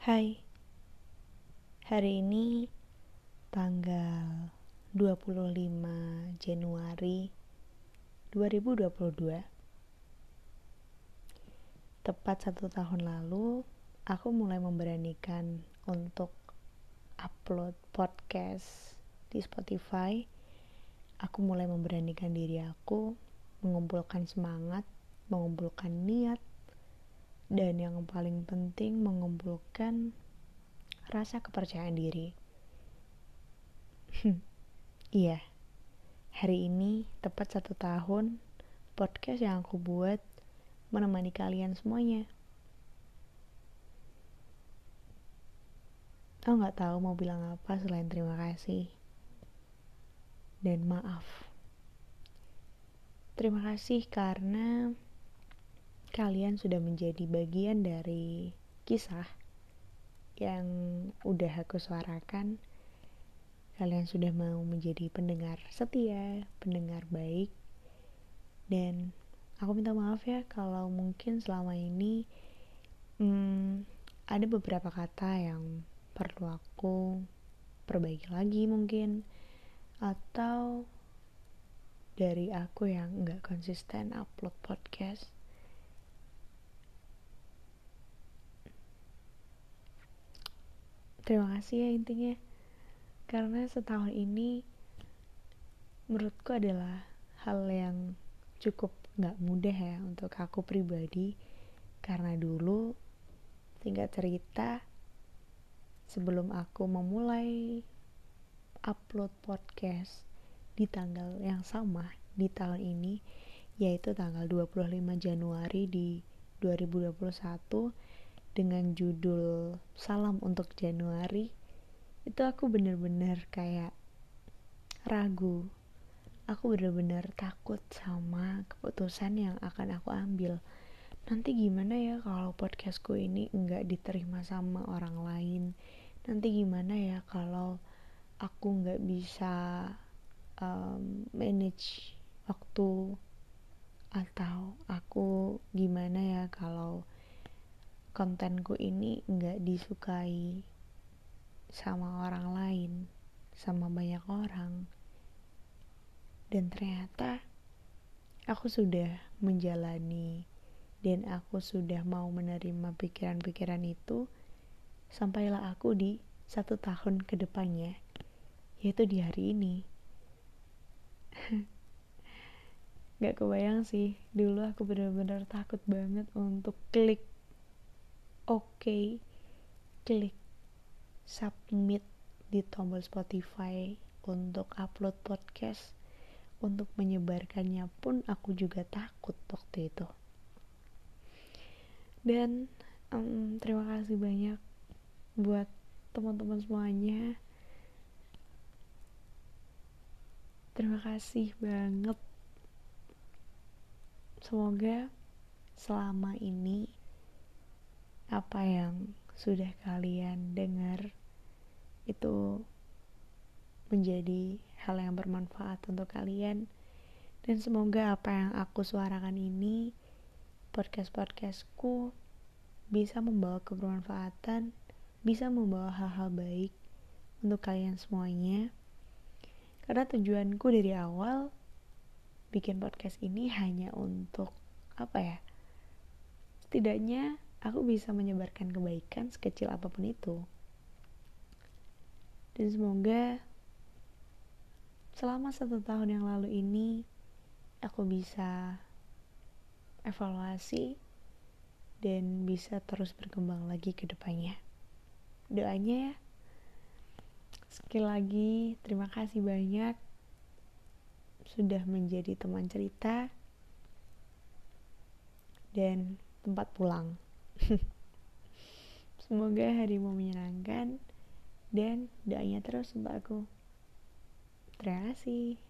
Hai. Hari ini tanggal 25 Januari 2022 Tepat satu tahun lalu aku mulai memberanikan untuk upload podcast di Spotify. Aku mulai memberanikan diri aku mengumpulkan semangat, mengumpulkan niat dan yang paling penting mengumpulkan rasa kepercayaan diri. iya, hari ini tepat satu tahun podcast yang aku buat menemani kalian semuanya. Aku nggak tahu mau bilang apa selain terima kasih dan maaf. Terima kasih karena kalian sudah menjadi bagian dari kisah yang udah aku suarakan. Kalian sudah mau menjadi pendengar setia, pendengar baik, dan aku minta maaf ya kalau mungkin selama ini hmm, ada beberapa kata yang perlu aku perbaiki lagi mungkin atau dari aku yang nggak konsisten upload podcast terima kasih ya intinya. Karena setahun ini menurutku adalah hal yang cukup nggak mudah ya untuk aku pribadi. Karena dulu tinggal cerita sebelum aku memulai upload podcast di tanggal yang sama di tahun ini yaitu tanggal 25 Januari di 2021 dengan judul Salam untuk Januari itu aku bener-bener kayak ragu. Aku bener-bener takut sama keputusan yang akan aku ambil. Nanti gimana ya kalau podcastku ini nggak diterima sama orang lain? Nanti gimana ya kalau aku nggak bisa um, manage waktu? Atau aku gimana kontenku ini nggak disukai sama orang lain, sama banyak orang. Dan ternyata aku sudah menjalani dan aku sudah mau menerima pikiran-pikiran itu sampailah aku di satu tahun ke depannya, yaitu di hari ini. Gak kebayang sih, dulu aku benar-benar takut banget untuk klik oke okay, klik submit di tombol Spotify untuk upload podcast. Untuk menyebarkannya pun aku juga takut waktu itu. Dan um, terima kasih banyak buat teman-teman semuanya. Terima kasih banget. Semoga selama ini apa yang sudah kalian dengar itu menjadi hal yang bermanfaat untuk kalian. Dan semoga apa yang aku suarakan ini podcast-podcastku bisa membawa kebermanfaatan bisa membawa hal-hal baik untuk kalian semuanya. Karena tujuanku dari awal bikin podcast ini hanya untuk apa ya setidaknya aku bisa menyebarkan kebaikan sekecil apa pun itu. Dan semoga selama satu tahun yang lalu ini aku bisa evaluasi dan bisa terus berkembang lagi ke depannya. Doanya ya. Sekali lagi terima kasih banyak sudah menjadi teman cerita dan tempat pulang. Semoga harimu menyenangkan dan doanya terus untuk aku. Terima kasih.